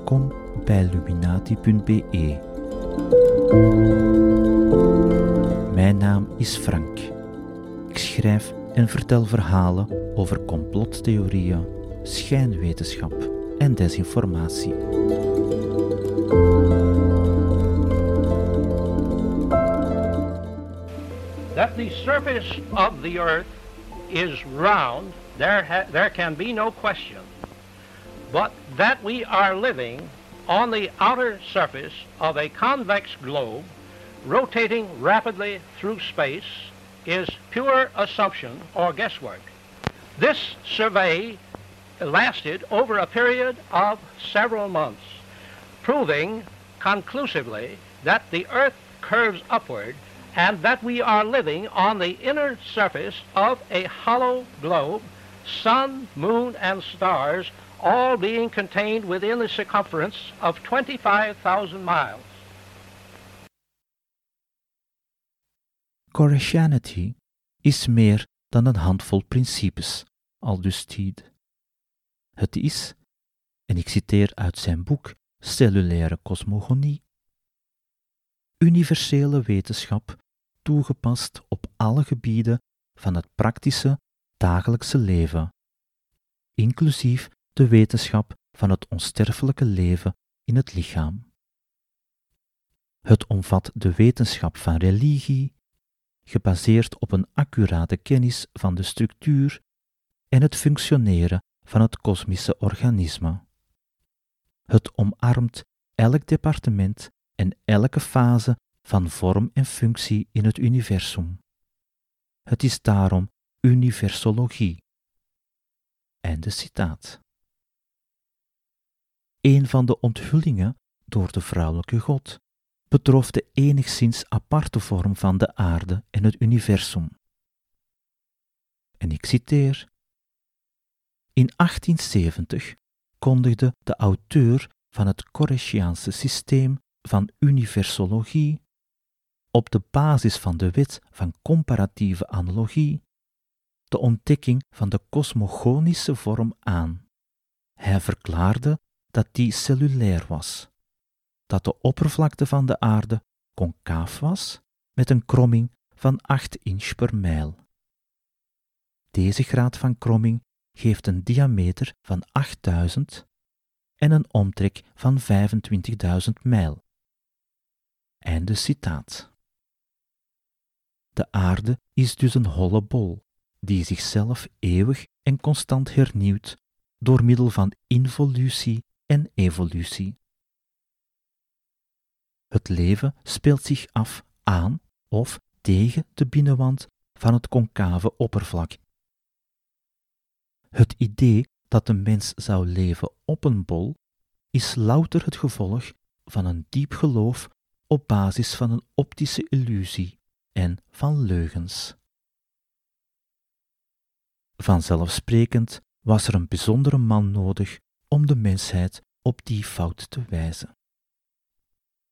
Welkom bij Illuminati.be. Mijn naam is Frank. Ik schrijf en vertel verhalen over complottheorieën, schijnwetenschap en desinformatie. that the surface of the earth is round, there, there can be no question. That we are living on the outer surface of a convex globe rotating rapidly through space is pure assumption or guesswork. This survey lasted over a period of several months, proving conclusively that the earth curves upward and that we are living on the inner surface of a hollow globe, sun, moon, and stars all being contained within the circumference of 25,000 miles. Korescianity is meer dan een handvol principes, aldus Tiede. Het is, en ik citeer uit zijn boek Cellulaire Cosmogonie, universele wetenschap toegepast op alle gebieden van het praktische dagelijkse leven, inclusief de wetenschap van het onsterfelijke leven in het lichaam. Het omvat de wetenschap van religie, gebaseerd op een accurate kennis van de structuur en het functioneren van het kosmische organisme. Het omarmt elk departement en elke fase van vorm en functie in het universum. Het is daarom universologie. Einde citaat. Een van de onthullingen door de vrouwelijke God betrof de enigszins aparte vorm van de aarde en het universum. En ik citeer: In 1870 kondigde de auteur van het Koresciaanse systeem van universologie op de basis van de wet van comparatieve analogie de ontdekking van de kosmogonische vorm aan. Hij verklaarde dat die cellulair was, dat de oppervlakte van de aarde concaaf was met een kromming van 8 inch per mijl. Deze graad van kromming geeft een diameter van 8000 en een omtrek van 25.000 mijl. Einde citaat. De aarde is dus een holle bol, die zichzelf eeuwig en constant hernieuwt door middel van involutie en evolutie. Het leven speelt zich af aan of tegen de binnenwand van het concave oppervlak. Het idee dat de mens zou leven op een bol is louter het gevolg van een diep geloof op basis van een optische illusie en van leugens. Vanzelfsprekend was er een bijzondere man nodig om de mensheid op die fout te wijzen.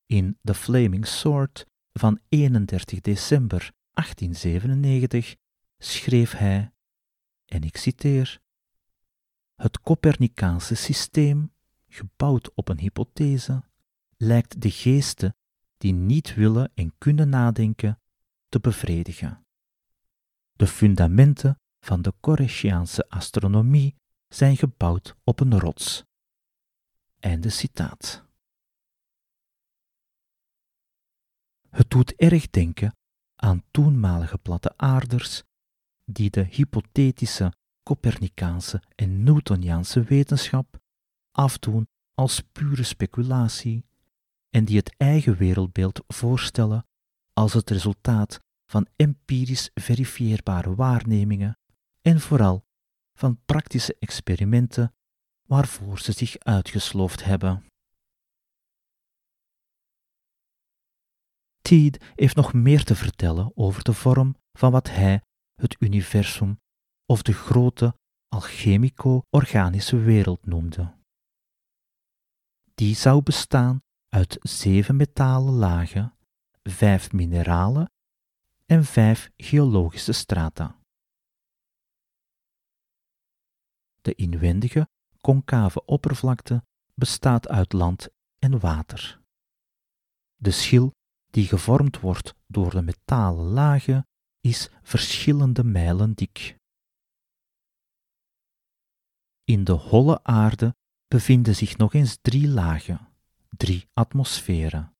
In The Flaming Sword van 31 december 1897 schreef hij, en ik citeer: Het Copernicaanse systeem, gebouwd op een hypothese, lijkt de geesten die niet willen en kunnen nadenken te bevredigen. De fundamenten van de Koresciaanse astronomie zijn gebouwd op een rots. Einde citaat. Het doet erg denken aan toenmalige platte aarders die de hypothetische Copernicaanse en Newtoniaanse wetenschap afdoen als pure speculatie en die het eigen wereldbeeld voorstellen als het resultaat van empirisch verifieerbare waarnemingen en vooral van praktische experimenten waarvoor ze zich uitgesloofd hebben. Teed heeft nog meer te vertellen over de vorm van wat hij het universum of de grote alchemico-organische wereld noemde. Die zou bestaan uit zeven metalen lagen vijf mineralen en vijf geologische strata. De inwendige concave oppervlakte bestaat uit land en water. De schil die gevormd wordt door de metalen lagen is verschillende mijlen dik. In de holle aarde bevinden zich nog eens drie lagen, drie atmosferen.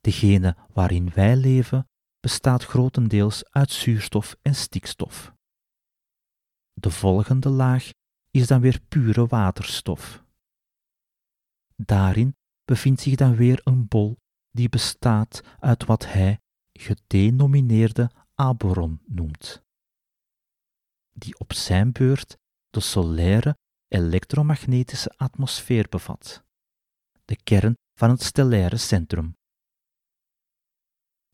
Degene waarin wij leven bestaat grotendeels uit zuurstof en stikstof. De volgende laag is dan weer pure waterstof. Daarin bevindt zich dan weer een bol die bestaat uit wat hij gedenomineerde aboron noemt, die op zijn beurt de solaire elektromagnetische atmosfeer bevat, de kern van het stellaire centrum.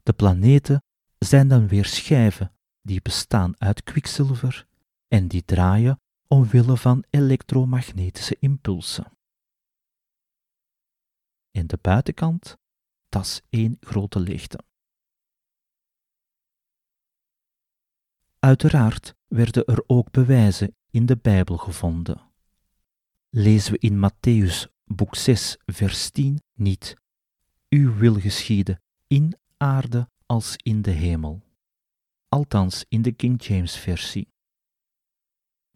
De planeten zijn dan weer schijven die bestaan uit kwikzilver en die draaien omwille van elektromagnetische impulsen. En de buitenkant, dat is één grote leegte. Uiteraard werden er ook bewijzen in de Bijbel gevonden. Lezen we in Matthäus boek 6 vers 10 niet Uw wil geschieden in aarde als in de hemel. Althans in de King James versie.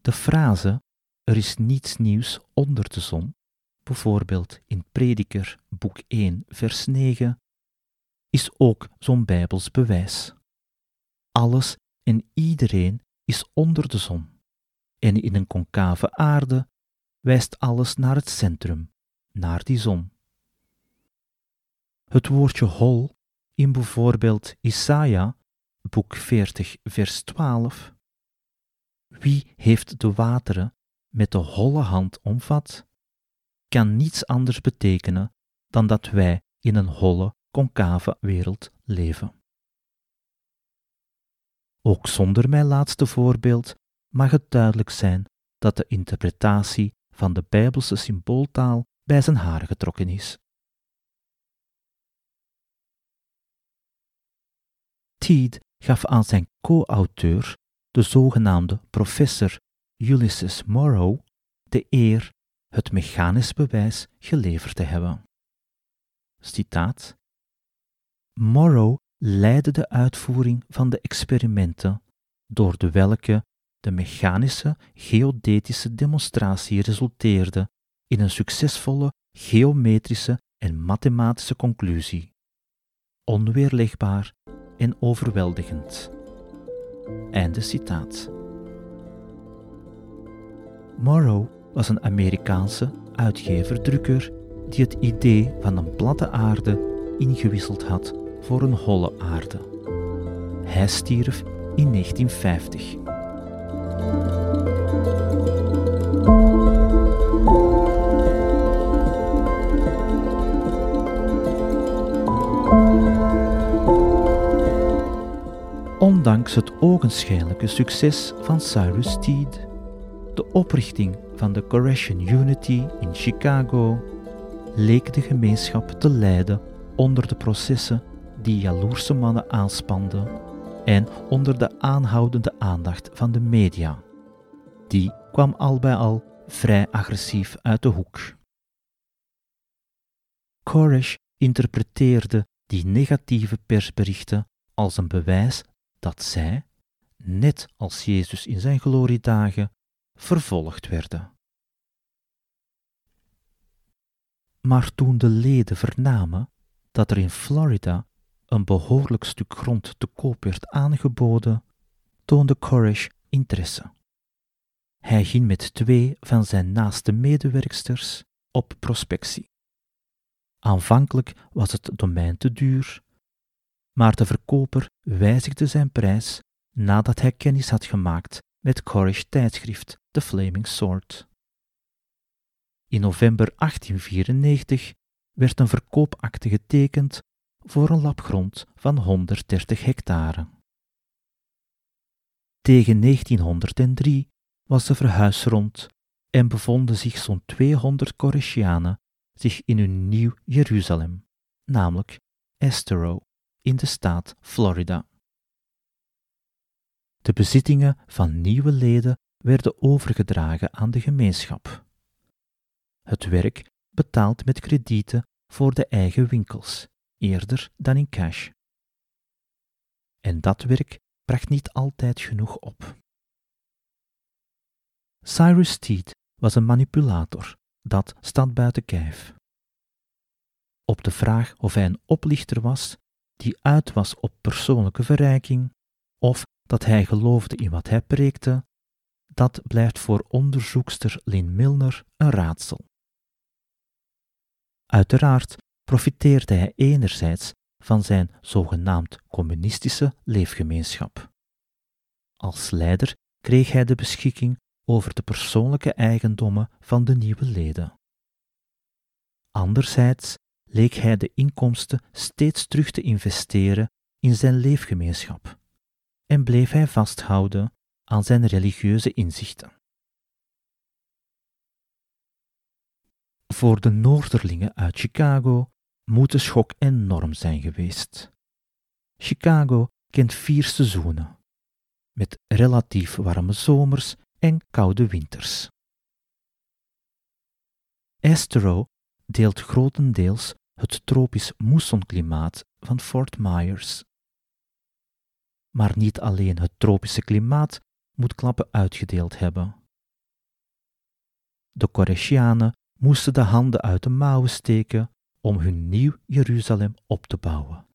De frase er is niets nieuws onder de zon, bijvoorbeeld in Prediker boek 1 vers 9, is ook zo'n bijbels bewijs. Alles en iedereen is onder de zon. En in een concave aarde wijst alles naar het centrum, naar die zon. Het woordje hol in bijvoorbeeld Isaia, boek 40, vers 12. Wie heeft de wateren met de holle hand omvat, kan niets anders betekenen dan dat wij in een holle, concave wereld leven. Ook zonder mijn laatste voorbeeld mag het duidelijk zijn dat de interpretatie van de Bijbelse symbooltaal bij zijn haren getrokken is. Teed gaf aan zijn co-auteur, de zogenaamde professor Ulysses Morrow, de eer het mechanisch bewijs geleverd te hebben. Citaat: Morrow leidde de uitvoering van de experimenten, door de welke de mechanische geodetische demonstratie resulteerde in een succesvolle geometrische en mathematische conclusie. Onweerlegbaar en overweldigend. Einde citaat. Morrow was een Amerikaanse uitgever-drukker die het idee van een platte aarde ingewisseld had voor een holle aarde. Hij stierf in 1950. Ondanks het ogenschijnlijke succes van Cyrus Teed, de oprichting van de Correction Unity in Chicago, leek de gemeenschap te lijden onder de processen die jaloerse mannen aanspanden en onder de aanhoudende aandacht van de media. Die kwam al bij al vrij agressief uit de hoek. Koresh interpreteerde die negatieve persberichten als een bewijs dat zij, net als Jezus in zijn gloriedagen, vervolgd werden. Maar toen de leden vernamen dat er in Florida een behoorlijk stuk grond te koop werd aangeboden, toonde Koresh interesse. Hij ging met twee van zijn naaste medewerksters op prospectie. Aanvankelijk was het domein te duur, maar de verkoper wijzigde zijn prijs nadat hij kennis had gemaakt met Koresh tijdschrift The Flaming Sword. In november 1894 werd een verkoopakte getekend voor een labgrond van 130 hectare. Tegen 1903 was de verhuis rond en bevonden zich zo'n 200 Koreshianen zich in hun nieuw Jeruzalem, namelijk Estero, in de staat Florida. De bezittingen van nieuwe leden werden overgedragen aan de gemeenschap. het werk betaald met kredieten voor de eigen winkels, eerder dan in cash. En dat werk bracht niet altijd genoeg op. Cyrus Teed was een manipulator, dat staat buiten kijf. Op de vraag of hij een oplichter was, die uit was op persoonlijke verrijking, of dat hij geloofde in wat hij preekte, dat blijft voor onderzoekster Lynn Milner een raadsel. Uiteraard profiteerde hij enerzijds van zijn zogenaamd communistische leefgemeenschap. Als leider kreeg hij de beschikking over de persoonlijke eigendommen van de nieuwe leden. Anderzijds leek hij de inkomsten steeds terug te investeren in zijn leefgemeenschap en bleef hij vasthouden aan zijn religieuze inzichten. Voor de Noorderlingen uit Chicago moet de schok enorm zijn geweest. Chicago kent vier seizoenen, met relatief warme zomers en koude winters. Estero deelt grotendeels het tropisch moessonklimaat van Fort Myers. Maar niet alleen het tropische klimaat moet klappen uitgedeeld hebben. De Koreshianen moesten de handen uit de mouwen steken om hun nieuw Jeruzalem op te bouwen,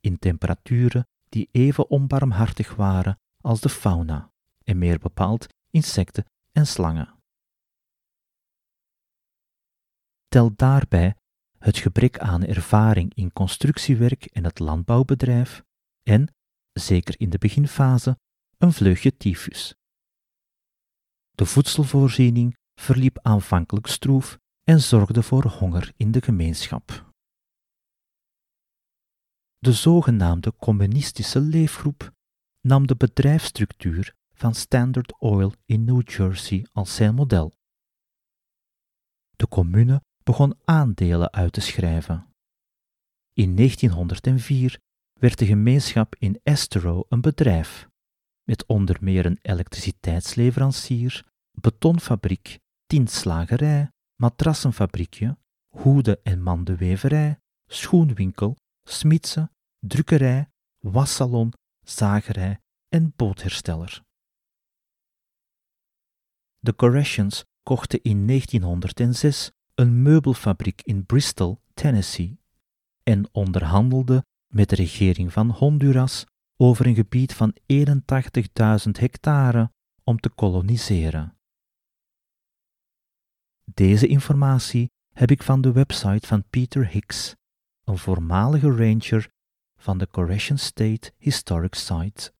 in temperaturen die even onbarmhartig waren als de fauna, en meer bepaald insecten en slangen. Tel daarbij het gebrek aan ervaring in constructiewerk en het landbouwbedrijf en, zeker in de beginfase, een vleugje tyfus. De voedselvoorziening verliep aanvankelijk stroef en zorgde voor honger in de gemeenschap. De zogenaamde communistische leefgroep nam de bedrijfsstructuur van Standard Oil in New Jersey als zijn model. De commune begon aandelen uit te schrijven. In 1904 werd de gemeenschap in Estero een bedrijf, met onder meer een elektriciteitsleverancier, betonfabriek, tintslagerij, matrassenfabriekje, hoede- en mandenweverij, schoenwinkel, smidse, drukkerij, wassalon, zagerij en boothersteller. De Corrections kochten in 1906 een meubelfabriek in Bristol, Tennessee, en onderhandelden met de regering van Honduras over een gebied van 81.000 hectare om te koloniseren. Deze informatie heb ik van de website van Peter Hicks, een voormalige ranger van de Correction State Historic Site.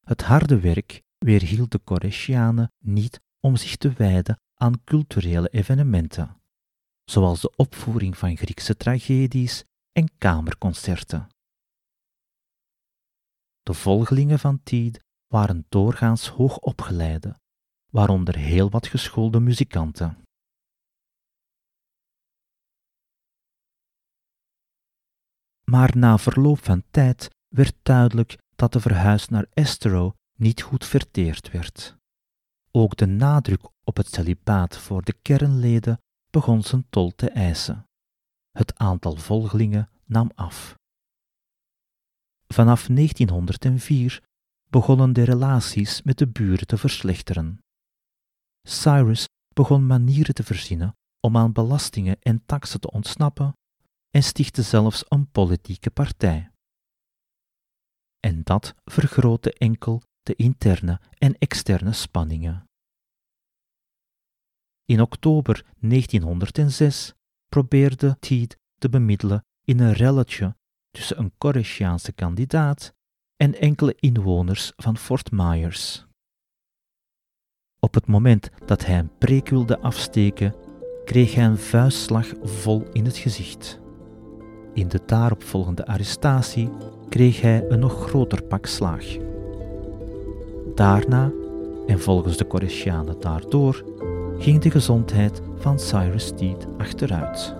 Het harde werk weerhield de Koreshianen niet om zich te wijden aan culturele evenementen, zoals de opvoering van Griekse tragedies en kamerconcerten. De volgelingen van Tied waren doorgaans hoogopgeleide, waaronder heel wat geschoolde muzikanten. Maar na verloop van tijd werd duidelijk dat de verhuis naar Estero niet goed verteerd werd. Ook de nadruk op het celibaat voor de kernleden begon zijn tol te eisen. Het aantal volgelingen nam af. Vanaf 1904 begonnen de relaties met de buren te verslechteren. Cyrus begon manieren te verzinnen om aan belastingen en taxen te ontsnappen en stichtte zelfs een politieke partij. En dat vergrootte enkel de interne en externe spanningen. In oktober 1906 probeerde Teed te bemiddelen in een relletje tussen een Koreshiaanse kandidaat en enkele inwoners van Fort Myers. Op het moment dat hij een preek wilde afsteken, kreeg hij een vuistslag vol in het gezicht. In de daaropvolgende arrestatie kreeg hij een nog groter pak slaag. Daarna, en volgens de Corinthianen daardoor, ging de gezondheid van Cyrus Tiet achteruit.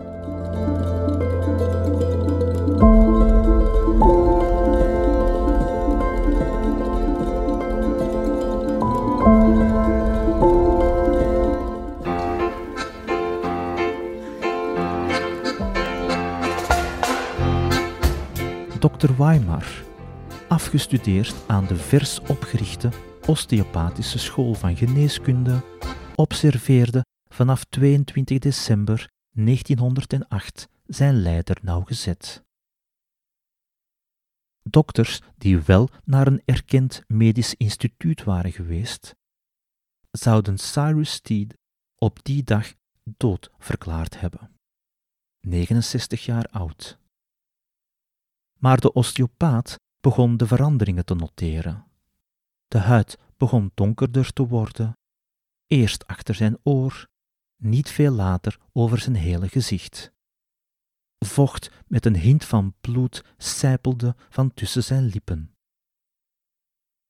Dr. Weimar afgestudeerd aan de vers opgerichte osteopathische school van geneeskunde, observeerde vanaf 22 december 1908 zijn leider nauwgezet. Dokters die wel naar een erkend medisch instituut waren geweest, zouden Cyrus Steed op die dag dood verklaard hebben. 69 jaar oud. Maar de osteopaat begon de veranderingen te noteren. De huid begon donkerder te worden, eerst achter zijn oor, niet veel later over zijn hele gezicht. Vocht met een hint van bloed sijpelde van tussen zijn lippen.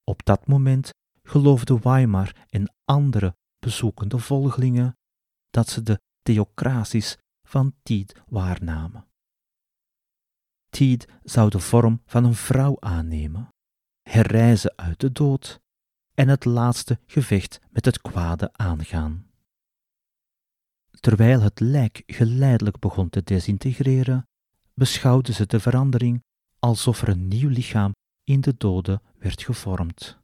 Op dat moment geloofde Weimar en andere bezoekende volgelingen dat ze de theocraties van Tied waarnamen. Tied zou de vorm van een vrouw aannemen, herrijzen uit de dood en het laatste gevecht met het kwade aangaan. Terwijl het lijk geleidelijk begon te desintegreren, beschouwden ze de verandering alsof er een nieuw lichaam in de dode werd gevormd.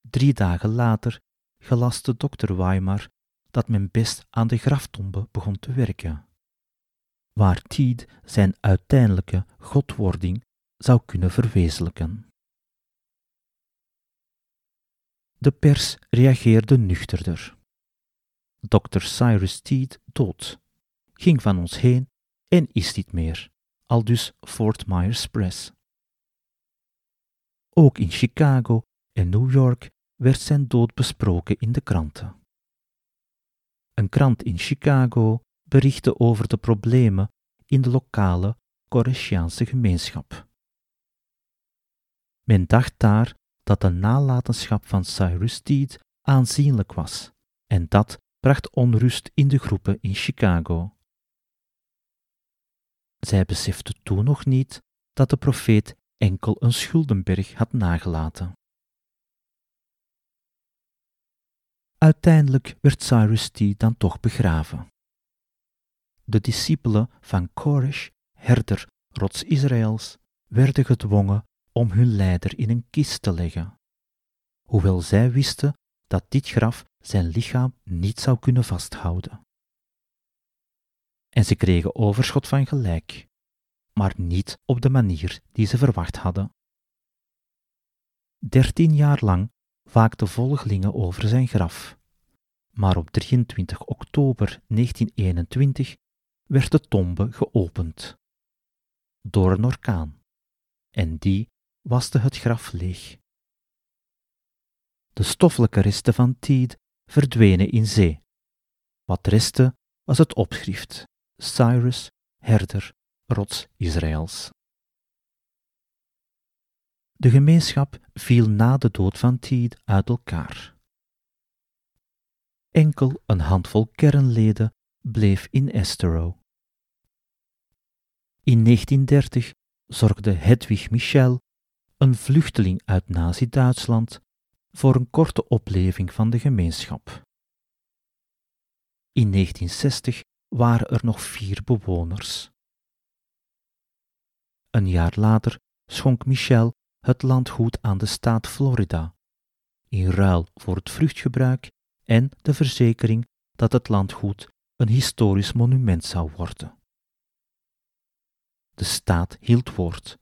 Drie dagen later gelaste dokter Weimar dat men best aan de graftombe begon te werken, waar Tied zijn uiteindelijke godwording zou kunnen verwezenlijken. De pers reageerde nuchterder. Dr. Cyrus Teed dood, ging van ons heen en is niet meer, aldus Fort Myers Press. Ook in Chicago en New York werd zijn dood besproken in de kranten. Een krant in Chicago berichtte over de problemen in de lokale Koreshiaanse gemeenschap. Men dacht daar dat de nalatenschap van Cyrus Teed aanzienlijk was, en dat bracht onrust in de groepen in Chicago. Zij beseften toen nog niet dat de profeet enkel een schuldenberg had nagelaten. Uiteindelijk werd Cyrus T dan toch begraven. De discipelen van Koresh, herder rots Israëls, werden gedwongen om hun leider in een kist te leggen, hoewel zij wisten dat dit graf zijn lichaam niet zou kunnen vasthouden. En ze kregen overschot van gelijk, maar niet op de manier die ze verwacht hadden. Dertien jaar lang waakten volgelingen over zijn graf, maar op 23 oktober 1921 werd de tombe geopend door een orkaan, en die waste het graf leeg. De stoffelijke resten van Tied verdwenen in zee. Wat restte was het opschrift Cyrus, herder, rots Israëls. De gemeenschap viel na de dood van Tied uit elkaar. Enkel een handvol kernleden bleef in Estero. In 1930 zorgde Hedwig Michel, een vluchteling uit Nazi-Duitsland, voor een korte opleving van de gemeenschap. In 1960 waren er nog vier bewoners. Een jaar later schonk Michel het landgoed aan de staat Florida, in ruil voor het vruchtgebruik en de verzekering dat het landgoed een historisch monument zou worden. De staat hield woord.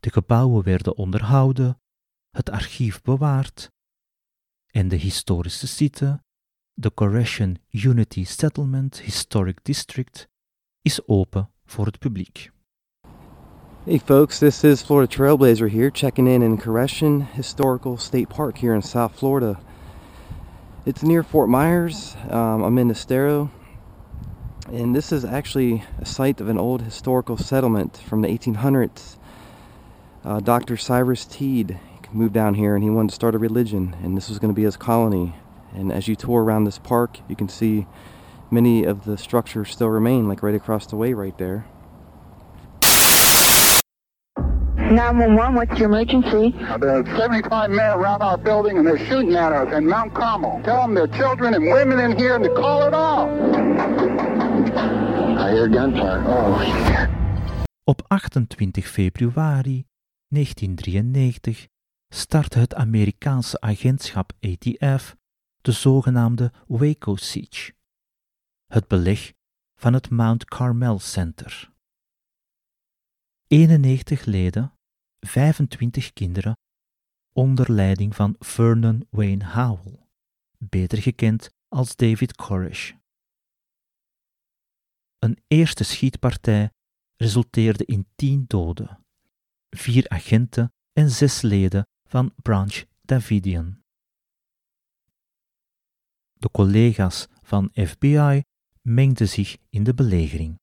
De gebouwen werden onderhouden het archief bewaard en de historische site, de Koreshan Unity Settlement Historic District, is open voor het publiek. Hey folks, this is Florida Trailblazer here, checking in in Koreshan Historical State Park here in South Florida. It's near Fort Myers. Um, I'm in Estero, and this is actually a site of an old historical settlement from the 1800s. Uh, Dr. Cyrus Teed moved down here and he wanted to start a religion, and this was going to be his colony. And as you tour around this park, you can see many of the structures still remain, like right across the way right there. 911, what's your emergency? There's 75 men around our building and they're shooting at us in Mount Carmel. Tell them there are children and women in here and to call it off. Oh. Op 28 februari 1993 startte het Amerikaanse agentschap ATF de zogenaamde Waco Siege, het beleg van het Mount Carmel Center. 91 leden, 25 kinderen, onder leiding van Vernon Wayne Howell, beter gekend als David Koresh. Een eerste schietpartij resulteerde in 10 doden, vier agenten en zes leden van Branch Davidian. De collega's van FBI mengden zich in de belegering.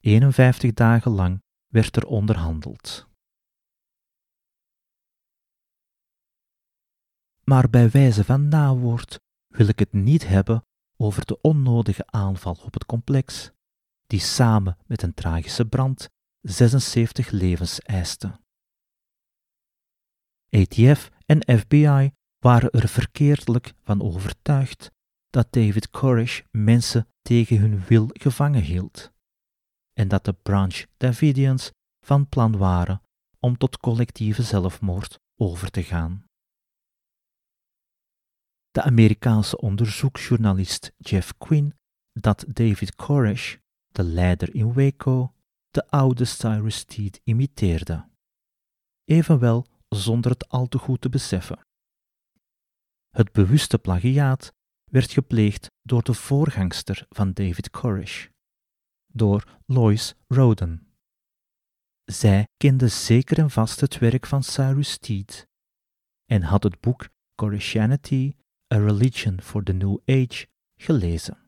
51 dagen lang werd er onderhandeld. Maar bij wijze van nawoord wil ik het niet hebben over de onnodige aanval op het complex, die samen met een tragische brand 76 levens eiste. ATF en FBI waren er verkeerdelijk van overtuigd dat David Koresh mensen tegen hun wil gevangen hield en dat de Branch Davidians van plan waren om tot collectieve zelfmoord over te gaan. De Amerikaanse onderzoeksjournalist Jeff Quinn dat David Koresh, de leider in Waco, de oude Cyrus Teed imiteerde. Evenwel zonder het al te goed te beseffen. Het bewuste plagiaat werd gepleegd door de voorgangster van David Koresh, door Lois Roden. Zij kende zeker en vast het werk van Cyrus Teed en had het boek Koreshianity, A Religion for the New Age gelezen.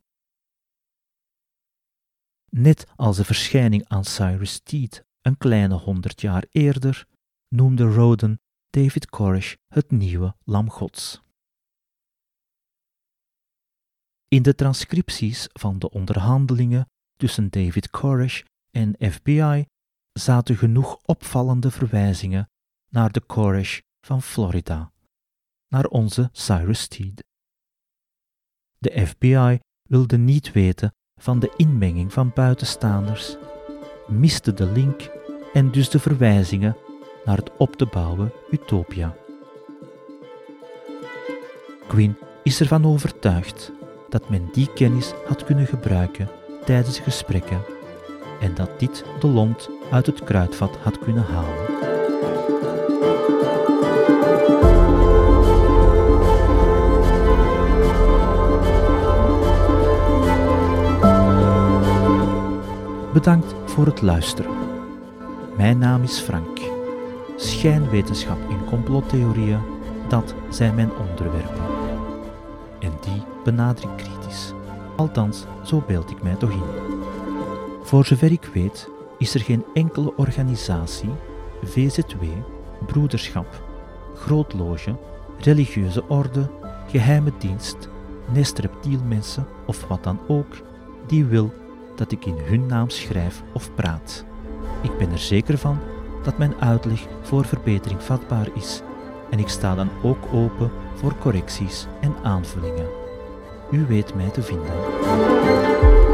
Net als de verschijning aan Cyrus Teed een kleine honderd jaar eerder, noemde Roden David Koresh het nieuwe Lam Gods. In de transcripties van de onderhandelingen tussen David Koresh en FBI zaten genoeg opvallende verwijzingen naar de Koresh van Florida, naar onze Cyrus Teed. De FBI wilde niet weten van de inmenging van buitenstaanders, miste de link en dus de verwijzingen naar het op te bouwen utopia. Quinn is ervan overtuigd dat men die kennis had kunnen gebruiken tijdens gesprekken en dat dit de lont uit het kruidvat had kunnen halen. Bedankt voor het luisteren. Mijn naam is Frank. Schijnwetenschap en complottheorieën, dat zijn mijn onderwerpen. En die benader ik kritisch. Althans, zo beeld ik mij toch in. Voor zover ik weet, is er geen enkele organisatie, VZW, broederschap, grootloge, religieuze orde, geheime dienst, nest reptielmensen of wat dan ook, die wil dat ik in hun naam schrijf of praat. Ik ben er zeker van dat mijn uitleg voor verbetering vatbaar is en ik sta dan ook open voor correcties en aanvullingen. U weet mij te vinden.